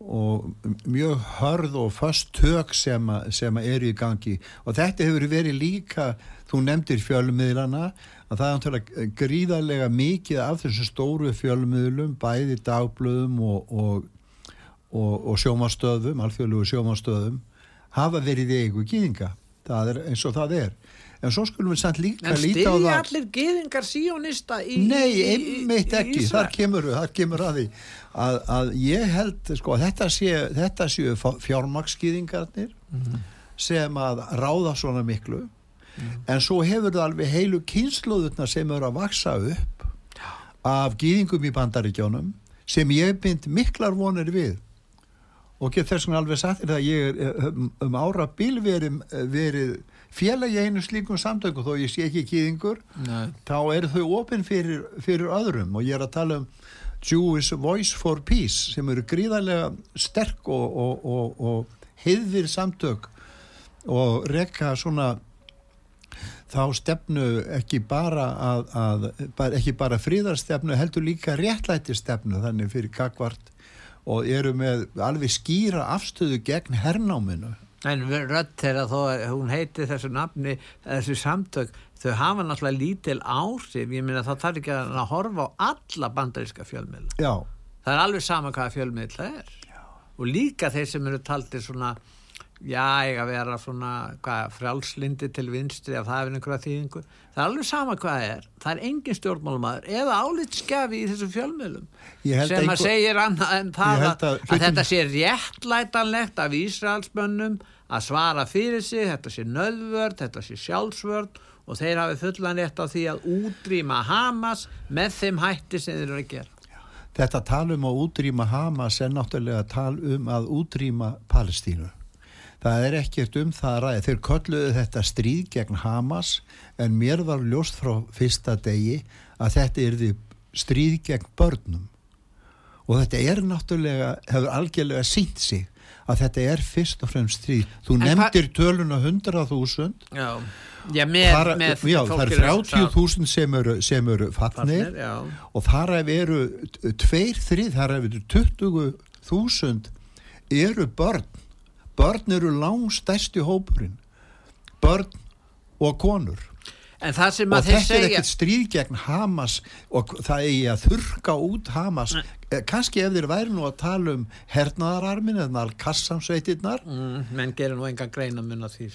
og mjög hörð og föst tök sem, sem eru í gangi og þetta hefur verið líka, þú nefndir fjölmiðlana, að það er gríðarlega mikið af þessum stóru fjölmiðlum, bæði dagblöðum og, og, og, og sjómastöðum, alþjóðlugu sjómastöðum, hafa verið í eigu gýðinga. Það er eins og það er. En svo skulum við samt líka en líta á það. allir geðingar síónista í Nei, einmitt ekki, þar kemur, þar kemur að því að, að ég held sko að þetta séu, þetta séu fjármaksskýðingarnir sem að ráða svona miklu. En svo hefur það alveg heilu kynsluðurna sem eru að vaksa upp af gýðingum í bandaríkjónum sem ég mynd miklar vonir við. Og get þess vegna alveg sagt þér það að ég er um, um ára bíl verið, verið félagi einu slíkum samtöku þó ég sé ekki gýðingur Nei. þá eru þau opinn fyrir, fyrir öðrum og ég er að tala um Jewish Voice for Peace sem eru gríðarlega sterk og, og, og, og heiðvir samtök og rekka svona þá stefnu ekki bara að, að bara, ekki bara fríðarstefnu heldur líka réttlæti stefnu þannig fyrir kakvart og eru með alveg skýra afstöðu gegn hernáminu En rödd þeirra þó að hún heiti þessu nafni, þessu samtök, þau hafa náttúrulega lítil áhrif, ég meina það þarf ekki að horfa á alla bandaríska fjölmiðla. já, Það er alveg sama hvaða fjölmiðl það er. Já. Og líka þeir sem eru taldir svona, já, ég að vera svona, hvað, frjálslindi til vinstri af það er einhverja þýðingu. Það er alveg sama hvað það er. Það er engin stjórnmálumæður eða álitskjafi í þessu fjölmiðlum Ég held sem að að einhver- segir annað en það að, að að, þetta sé réttlætanlegt af Ísraelsbönnum að svara fyrir sig, þetta sé nöðvörd, þetta sé sjálfsvörd og þeir hafi fullan rétt á því að útrýma Hamas með þeim hætti sem þeir eru að gera. Þetta tal um að útrýma Hamas er náttúrulega tal um að útrýma Palestínu. Það er ekkert um það að ræða. Þeir kölluðu þetta stríð gegn Hamas en mér var ljóst frá fyrsta degi að þetta er því stríð gegn börnum. Og þetta er náttúrulega, hefur algjörlega sínt sig að þetta er fyrst og fremst stríð. Þú En nefndir töluna 100.000 Já, já með, Þar, með já, það er sem- 30.000 sem eru, sem eru Fallnir, já. og þar ef eru tveir þrið, þar ef eru 20.000 eru börn börn eru langstærsti hópurinn. Börn og konur. En og þetta er segja ekkert stríð gegn Hamas og það eigi að þurka út Hamas. Eh, kannski ef þeir væri nú að tala um hernaðararmin eða kassamsveitirnar mm, menn gerir nú enga greina mun að því.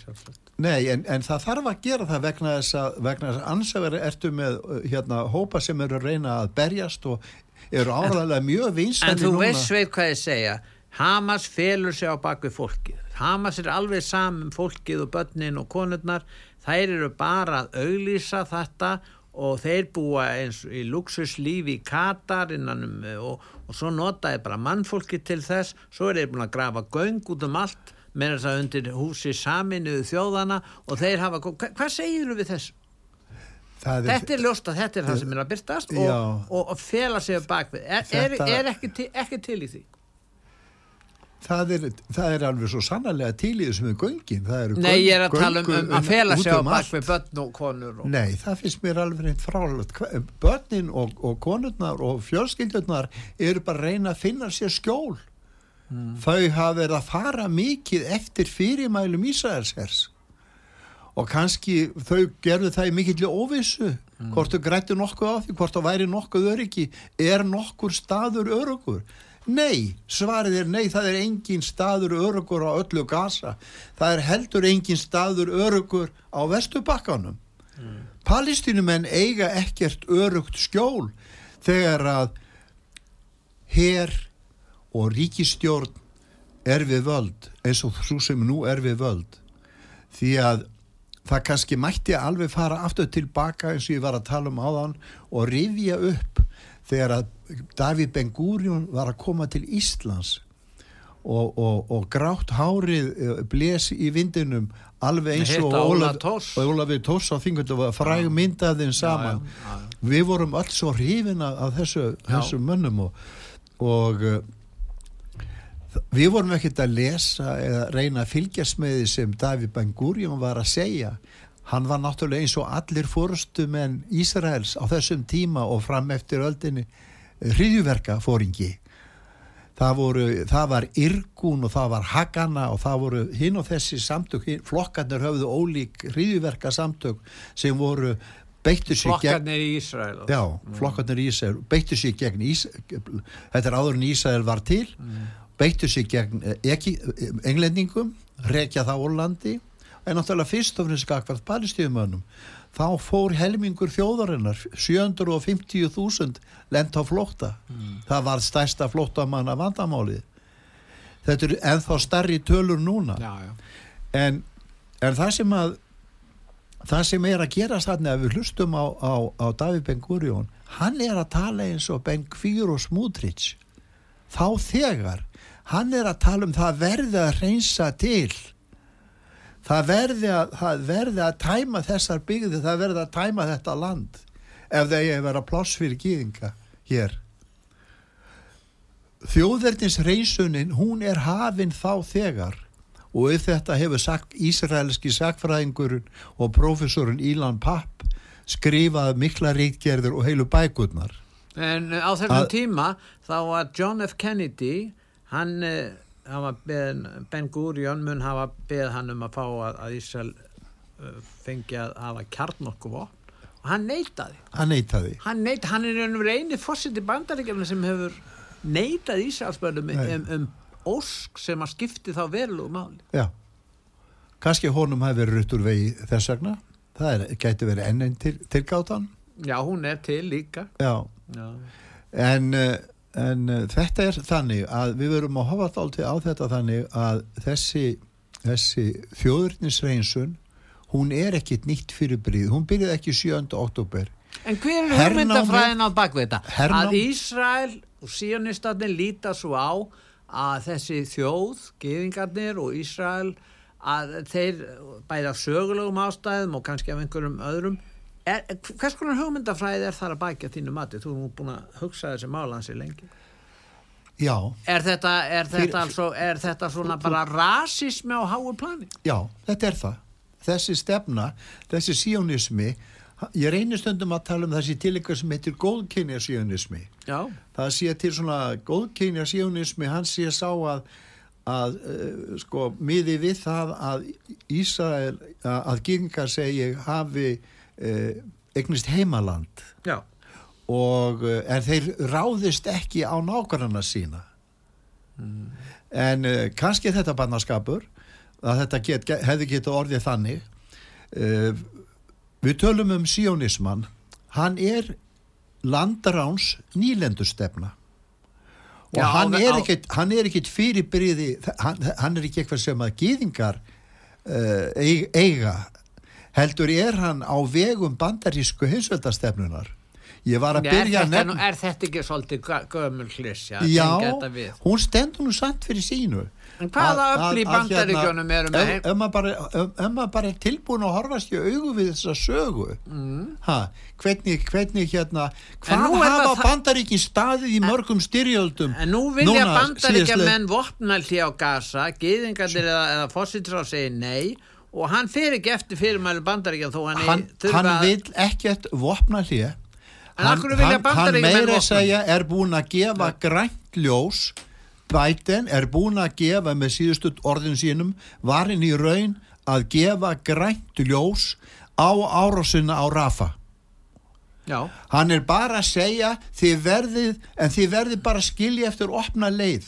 Nei, en, en það þarf að gera það vegna þess að, að ansæður ertu með uh, hérna, hópa sem eru að reyna að berjast og eru áraðlega mjög En vinsæli þú núna. veist sveit hvað ég segja Hamas felur sig á bakvið fólkið. Hamas er alveg saman fólkið og börnin og konurnar. Þær eru bara að auglýsa þetta og þeir búa eins í luxuslífi í Katar innan um og, og svo notaði bara mannfólki til þess. Svo er þeir búin að grafa göng út um allt með þess að undir húsi saminuðu þjóðana og þeir hafa hva, hvað segir við þessu? Er, Þetta er ljóst að þetta er það sem er að byrtast og, og, og fela sig bakvið er, er, er ekki, til, ekki til í því? Það, er, það er alveg svo sannarlega til í þessum göngin. Nei, ég er að tala um, um að fela sig á um bakvið allt. börn og konur og... Nei, það finnst mér alveg reynd frálegt. Hva- Börnin og, og konurnar og fjölskyldurnar eru bara að reyna að finna sér skjól. þau hafa verið að fara mikið eftir fyrirmælum Ísraelshers og kannski þau gerðu það í mikill óvissu hvort þau grættu nokkuð á því hvort það væri nokkuð öryggi er nokkur staður örugur nei, svarið er nei það er engin staður örugur á öllu gasa það er heldur engin staður örugur á vestubakkanum mm. palestínumenn eiga ekkert örugt skjól þegar að herr og ríkistjórn er við völd eins og svo sem nú er við völd því að það kannski mætti alveg fara aftur tilbaka eins og ég var að tala um áðan og rifja upp þegar að Davíð Ben-Gurion var að koma til Íslands og, og, og grátt hárið eh, bles í vindinum alveg eins og Ólafur Tórs á þingundu var fræg myndaðinn saman. já, já, já. við vorum alls svo hrifina af þessu, þessu mönnum og, og eh, við vorum ekkert að lesa eða reyna að fylgjast með því sem Davíð Ben-Gurion var að segja hann var náttúrulega eins og allir fórstum en Ísraels á þessum tíma og fram eftir öldinni hriðjuverka fóringi það, voru, það var Irgun og það var Hagana og það voru hinn og þessi samtök flokkarnir höfðu ólík hriðjuverka samtök sem voru beittu sér gegn flokkarnir í Ísrael já, mm. flokkarnir í Ísrael beittu sér gegn Ísrael þetta er áður en Ísrael var til mm. beittu sig gegn eh, eh, englendingum, rekja það úr landi en náttúrulega fyrst og finnst skakvært palestíðumönnum þá fór helmingur þjóðarinnar 750.000 lent á flótta. Mm. það var stærsta flóttamanna vandamálið þetta er ennþá starri tölur núna. Já, já. En, en það sem að það sem er að gera þannig að við hlustum á, á, á Daví Ben-Gurion hann er að tala eins og Ben-Gvir og Smútrits þá þegar hann er að tala um það verði að reynsa til það verði að, það verði að tæma þessar byggði, það verði að tæma þetta land ef það er að vera ploss fyrir gýðinga hér þjóðverðins reynsunin hún er hafinn þá þegar og ef þetta hefur sagt Ísraelski sakfræðingurinn og profesorinn Ílan Papp skrifað mikla reitgerður og heilu bækurnar en á þessum tíma þá var John F. Kennedy hann, eh, hann beð, Ben Gurion mun hafa beð hann um að fá að, að Ísrael uh, fengi að hafa kjarnokkuvopp og hann neytaði hann neytaði hann, neyta, hann er fósitt í bandaríkjafna sem hefur neytað Ísraelsbörnum um, um ósk sem að skipti þá verlu máli. Já. Kannski honum hafi verið rutt úr vegi þess vegna. Það er, gæti verið enn til, tilgáttan já hún er til líka. Já, já. en uh, en uh, þetta er þannig að við verum að hafa alltaf á þetta þannig að þessi, þessi þjóðurnisreinsun hún er ekkit nýtt fyrir bríð hún byrjaði ekki 7. oktober En hver er hugmyndafræðin á bakveita? Hernám... Að Ísrael og síonistatinn líta svo á að þessi þjóð, gefingarnir og Ísrael að þeir bæða sögulegum ástæðum og kannski af einhverjum öðrum Er, hvers konar hugmyndafræði er þar að bækja þínu mati? Þú erum búin að hugsa þessi málansi lengi. Já. Er þetta, er þetta, Fyr, also, er þetta svona bara rasismi á háu plani? Já, þetta er það. Þessi stefna, þessi síónismi, ég reynir stundum að tala um þessi tilengar sem heitir góðkynja síónismi. Já. Það sé til svona góðkynja síónismi, hann sé sá að að uh, sko miði við það að Ísrael, að Ginga segi hafi eignist heimaland Já. og eh, en þeir ráðist ekki á nákvæmna sína mm. en eh, kannski þetta barnaskapur að þetta get, hefði getið orðið þannig eh, við tölum um sionismann hann er landráns nýlendustefna og Já, hann, er ekkit, hann er ekkit fyrirbyrði hann, hann er ekki eitthvað sem að gýðingar uh, eiga heldur er hann á vegum bandarísku hinsveldastefnunar ég var að byrja er þetta, er þetta ekki svolítið gömul hlisja já, hún stendur nú samt fyrir sínu. En hvaða öll í bandaríkjónum eru með? Ef maður bara er tilbúin að horfast í augu við þessa sögu. Mm. ha, hvernig, hvernig hérna hvað hafa bandaríkin staðið í mörgum styrjöldum en nú vilja bandaríkja menn vopnaldi á gasa geðingarnir eða, eða fósitráð segir nei og hann fer ekki eftir fyrirmælu bandaríkja þó hann, hann, hann að... vil ekkert vopna hlið hann, hann meira segja er búin að gefa grænt ljós. Biden er búin að gefa með síðustu orðin sínum varinn í raun að gefa grænt ljós á árásina á Rafa. Já, Hann er bara að segja þið verðið, en þið verðið bara að skilja eftir opna leið,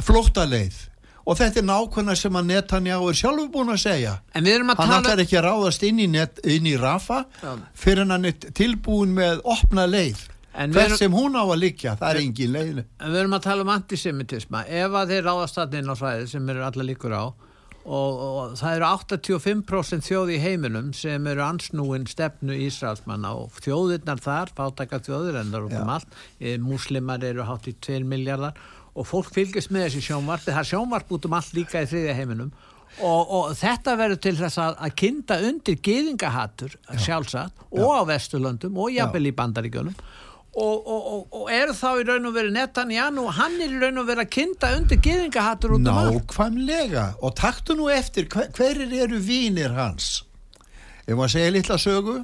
flótta leið. Og þetta er nákvæmna sem að Netanyahu er sjálfur búin að segja. en við erum að Hann tala ætlar ekki að ráðast inn í, net, inn í Rafa Já. fyrir hann er tilbúin með opna leið. Erum- sem hún á að liggja, það er engin leið. En við erum að tala um antisemitisma. Ef að þeir ráðast þarna inn á svæðið sem eru alla líkur á og, og það eru 85% þjóði í heiminum sem eru ansnúin stefnu Ísraelsmanna og þjóðirnar þar, fátaka þjóðir en það er út um allt, e, múslimar eru hátt í 2 miljardar og fólk fylgist með þessi sjónvarp, það er sjónvarp út um allt líka í þriðja heiminum. Og, og þetta verður til þess að, að kynda undir geðingahattur sjálfsagt og á Vesturlöndum og jafnvel í Bandaríkjunum. Og, og, og, eru þá í raun og verið Netanyahu og hann er í raun og verið að kynda undir geðingahattur út um allt. Nákvæmlega. Og taktu nú eftir hver, hverir eru vínir hans? Ef maður segja litla sögu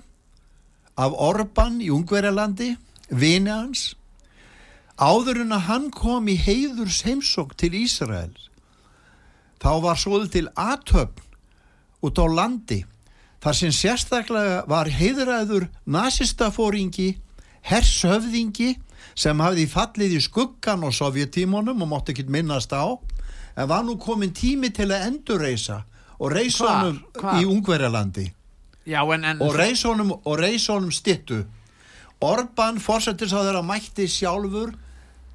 af Orban í Ungverjalandi vini hans áður en að hann kom í heiðurs heimsók til Ísrael þá var svoð til aðtöfn út á landi þar sem sérstaklega var heiðræður nazistafóringi hershöfðingi sem hafði fallið í skuggan á sovjetímonum og mátti ekki minnast á en var nú komin tími til að endurreisa og Hvar? honum í Ungverjalandi. Já, en, en og og reisa honum stittu Orban fórsetis á þeirra mætti sjálfur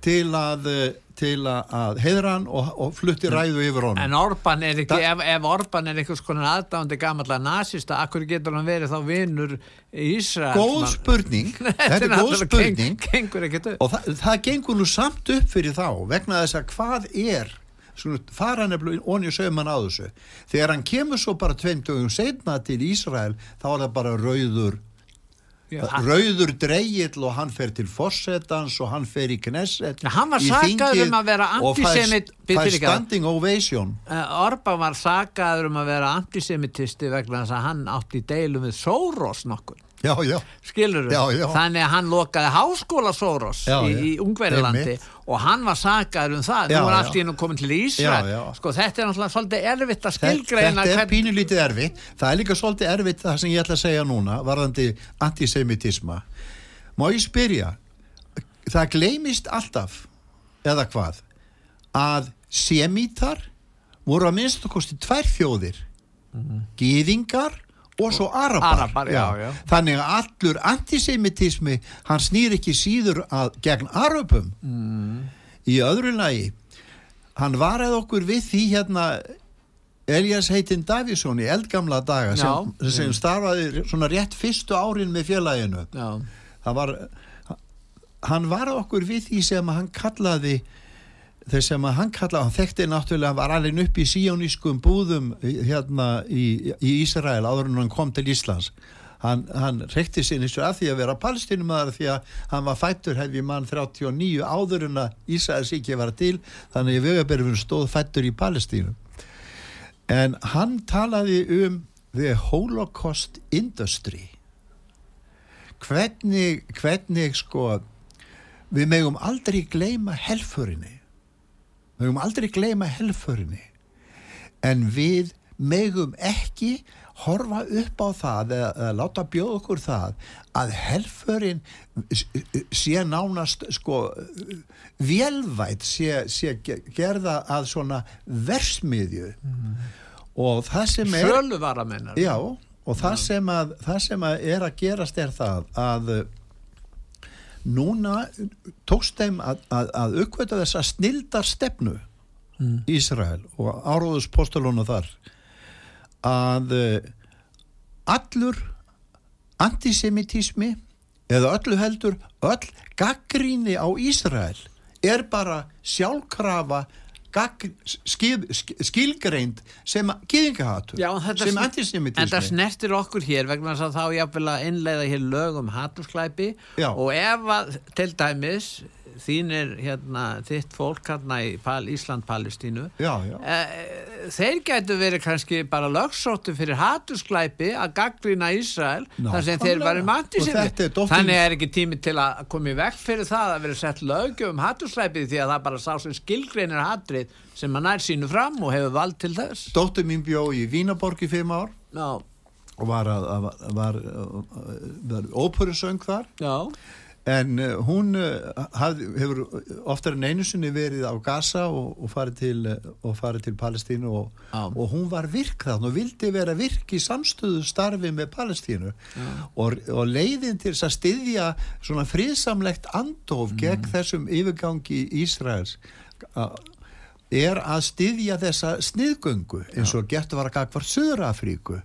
til að, eh, til að, heiðra hann og, og flutti ræðu yfir honum. En Orban er ekki, ef, ef Orban er einhvers konar aðdándi gamalla nazista, akkur getur hann verið þá vinnur Ísrael góð spurning. *laughs* Þetta er góð spurning. upp. Og það, það gengur nú samt upp fyrir þá vegna þess að hvað er svona, fara nefnilega onni sögman á þessu. Þegar hann kemur svo bara tveim dögum setna til Ísrael þá er það bara rauður Já, rauður dreigill og hann fer til fossetans og hann fer í Knesset Já, hann var sakaður þingið um að vera og fær- antisemit- fær Bíddu líka. standing ovation Orban var sakaður um að vera antisemitisti vegna þess að hann átti í deilum við Soros nokkur já, já, skilur já. þannig að hann lokaði háskóla Soros Já, í, í Ungverilandi Einmitt. og hann var sakaður um það nú er allt í hennu komin til já. sko þetta er náttúrulega svolítið erfitt að skilgreina Þetta er hvern- pínulítið erfitt. Það er líka svolítið erfitt það sem ég ætla að segja núna varðandi antisemitisma. Má ég spyrja, það gleymist alltaf, eða hvað, að semítar voru að minnst að kosti tvær þjóðir, gýðingar og svo arabar. Arabar, já, já. Þannig að allur antisemitismi, hann snýr ekki síður að, gegn arabum. Mm. Í öðru lagi, hann varaði okkur við því hérna Elias heitinn Davísson í eldgamla daga sem, sem starfaði svona rétt fyrstu árin með félaginu var hann var okkur við því sem hann kallaði þess sem að hann kallaði hann þekkti náttúrulega, var alveg upp í síónískum búðum hérna í, í Ísrael áður en hann kom til Íslands. Hann, hann rekti sinni svo að því að vera palestinumæðar því að hann var fættur hefði mann 39 áður en að Ísraels ekki var til þannig að vögaberfinn stóð fættur í Palestínu. En hann talaði um the holocaust industry. Hvernig, hvernig sko við megum aldrei gleyma helförinni við megum aldrei gleyma helförinni. En við megum ekki horfa upp á það eða, eða láta bjóða okkur það að helförin sé nánast sko velvætt sé, sé ge- gerða að svona versmiðju. Og það sem er sölu var að menna Já, og það sem, að, það sem að er að gerast er það að núna tókst þeim að, að, að uppkvöta þessa snildar stefnu Ísrael og áróðus postulónu þar að uh, allur antisemitismi eða öllu heldur öll gaggríni á Ísrael er bara sjálfkrafa skil, skilgreind sem þetta sem antisemitismi. En það snertir okkur hér vegna þess að þá jáfnvel að innleiða hér lög um hatursklæpi og ef að til dæmis þínir hérna, þitt fólk hérna í Pal, Ísland-Palestínu eh, þeir gætu verið kannski bara lögsóttu fyrir hatusklæpi að gaggrina Ísrael þar sem þeir varu Nákvæmlega. Og mantisir þetta er dóttir- þannig er ekki tími til að koma í vekk fyrir það að vera sett lögjöf um hatusklæpi því að það bara sá sem skilgreinir hatrið sem að nær sínu fram og hefur vald til þess. Dóttir mín bjó í Vínaborg í fimm ár Já, og var, var, var, var óperusöng þar. Já, en uh, hún uh, haf, hefur oftar en einu sinni verið á Gaza og, og farið til, farið til Palestínu og, og hún var virk þannig og vildi vera virk í samstöðu starfi með Palestínu. Og, og leiðin til þess að styðja svona friðsamlegt andof gegn þessum yfirgangi Ísraels að er að styðja þessa sniðgöngu eins og gett var að gagvar Suður-Afríku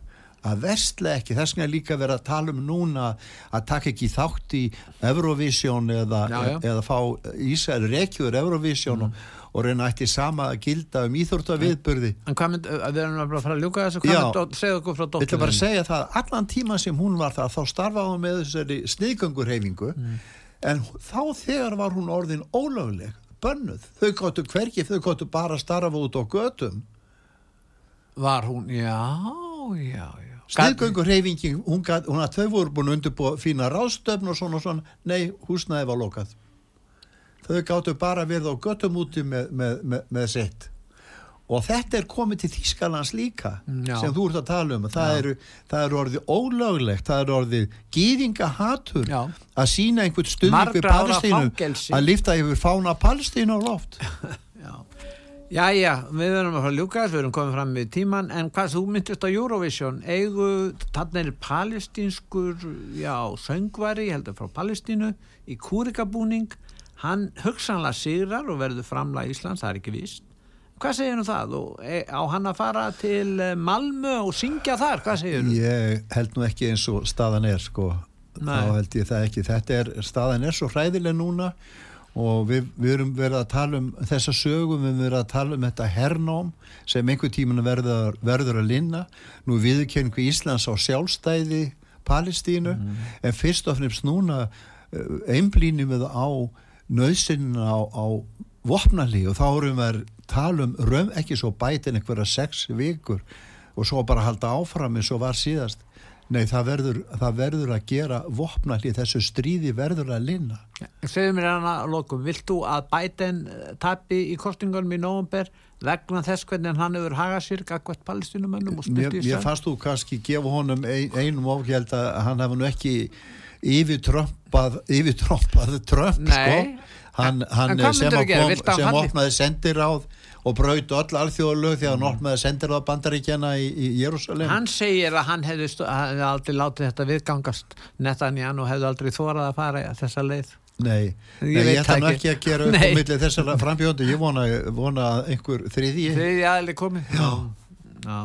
að vestla ekki, þess vegna líka verið að tala um núna að taka ekki þátt í Eurovision eða, Já, já. eða fá Ísrael rekjur Eurovision og, og reyna ætti sama að gilda um íþórtaviðburði en hvað mynd, við erum bara að fara að ljúka þessu, hvað mynd, segðu okkur frá Ég ætla bara segja það, allan tíma sem hún var þar, þá starfaði hún með þessari sniðgöngurhefingu en þá þegar var hún orðin ólögleg, bönnuð. Þau gáttu hvergi, þau gáttu bara starfa út á götum. var hún, já, já, já Sniðgöngurhefingin, hún, gat, hún að þau voru búin að undirbúa fína ráðstöfn og svona og svona, nei, húsnaði var lokað. Þau gáttu bara verið á götum úti með, með, með, með sitt. Og þetta er komið til Þýskalands líka Já. sem þú ert að tala um. Það eru, það eru orðið ólöglegt, það eru orðið gýðingahatur að sína einhvern Margra ára Palestínu að lifta yfir fána Palestínu á loft. *laughs* Já, já, við erum að fara að ljúka þess, við erum komið fram með tíman, en hvað þú myndist á Eurovision, eigu, þarna er palestínskur, já, söngvari, ég held að frá Palestínu, í kúrikabúning, hann hugsanlega sigrar og verður framlega Íslands, það er ekki víst. Hvað segir nú það? Og e, á hann að fara til eh, Malmö og syngja þar, hvað segir nú? Ég held nú ekki eins og staðan er sko, Nei. þá held ég það ekki þetta er, staðan er svo hræðileg núna og við, við erum verið að tala um þessa sögum, við erum verið að tala um þetta hernám sem einhver tíman verður, verður að linna, nú viðurkenningu Íslands á sjálfstæði Palestínu, en fyrst og fremst núna uh, einblínum við á nöðsynna á, á vopnali og þá erum við að tala um raun, ekki svo bætin einhverja sex vikur og svo bara halda áfram eins og var síðast nei það verður, það verður að gera vopnali þessu stríði verður að linna Segðu mér hann að lokum, vilt þú að Biden eh, tapi í kostingunum í nóvumber vegna þess hvernig hann hefur hagað sér gagvært palestínumönnum og stutt í mér fannst þú kannski gefa honum ein, einum ofgjald að hann hefði nú ekki yfirtrömpað yfirtrömpað trömp Nei. sko hann, En- hann en hvað sem, myndirðu að gera? sem hann opnaði sendiráð og braut öll alþjóðalög því að hann opnaði sendiráð bandaríkjana í, í Jérúsalem Hann segir að hann hefði, hefði aldrei látið þetta viðgangast. Netanjan og hefði aldrei þórað að fara þessa leið. Nei, Ég ég ætla nú ekki. að gera upp á Nei. milli þessara frambjóndi, ég vona, vona einhver þriðji. Þriði aðli komið Já, Já.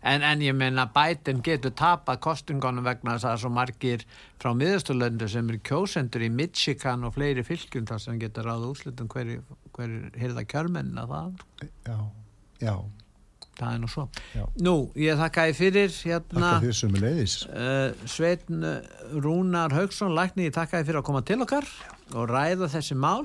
En, en ég meina Biden getur tapað kostingunum vegna þess að svo margir frá miðasturlöndu sem eru kjósendur í Michigan og fleiri fylgjum þar sem getur ráða úrslutum hverju hver hirða kjörmennina það? Já, já, það er nú svo. Já. Nú, ég þakka ég fyrir hérna uh, Sveitn Rúnar Haugsson lækni, ég þakka þið fyrir að koma til okkar og ræða þessi mál.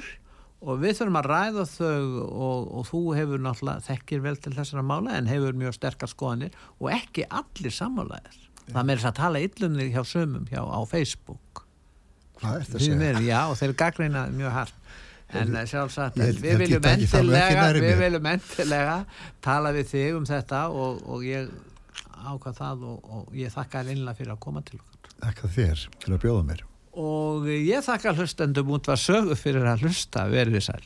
Og við þurfum að ræða þau og, og þú hefur náttúrulega þekkir vel til þessara mála en hefur mjög sterkar skoðanir og ekki allir sammálaðir. Það með þess að tala illumni hjá sömum hjá á Facebook. Hvað er þetta að segja? já, þeir gaggreina mjög hart en eh, sjálfsagt, við ég viljum endilega við viljum endilega tala við þig um þetta og, og ég ákvað það og, og ég þakka þér innlega fyrir að koma til okkar. Þakka þér fyrir að bjóða mér. Og ég þakka hlustendum út var sögu fyrir að hlusta. Verið sæl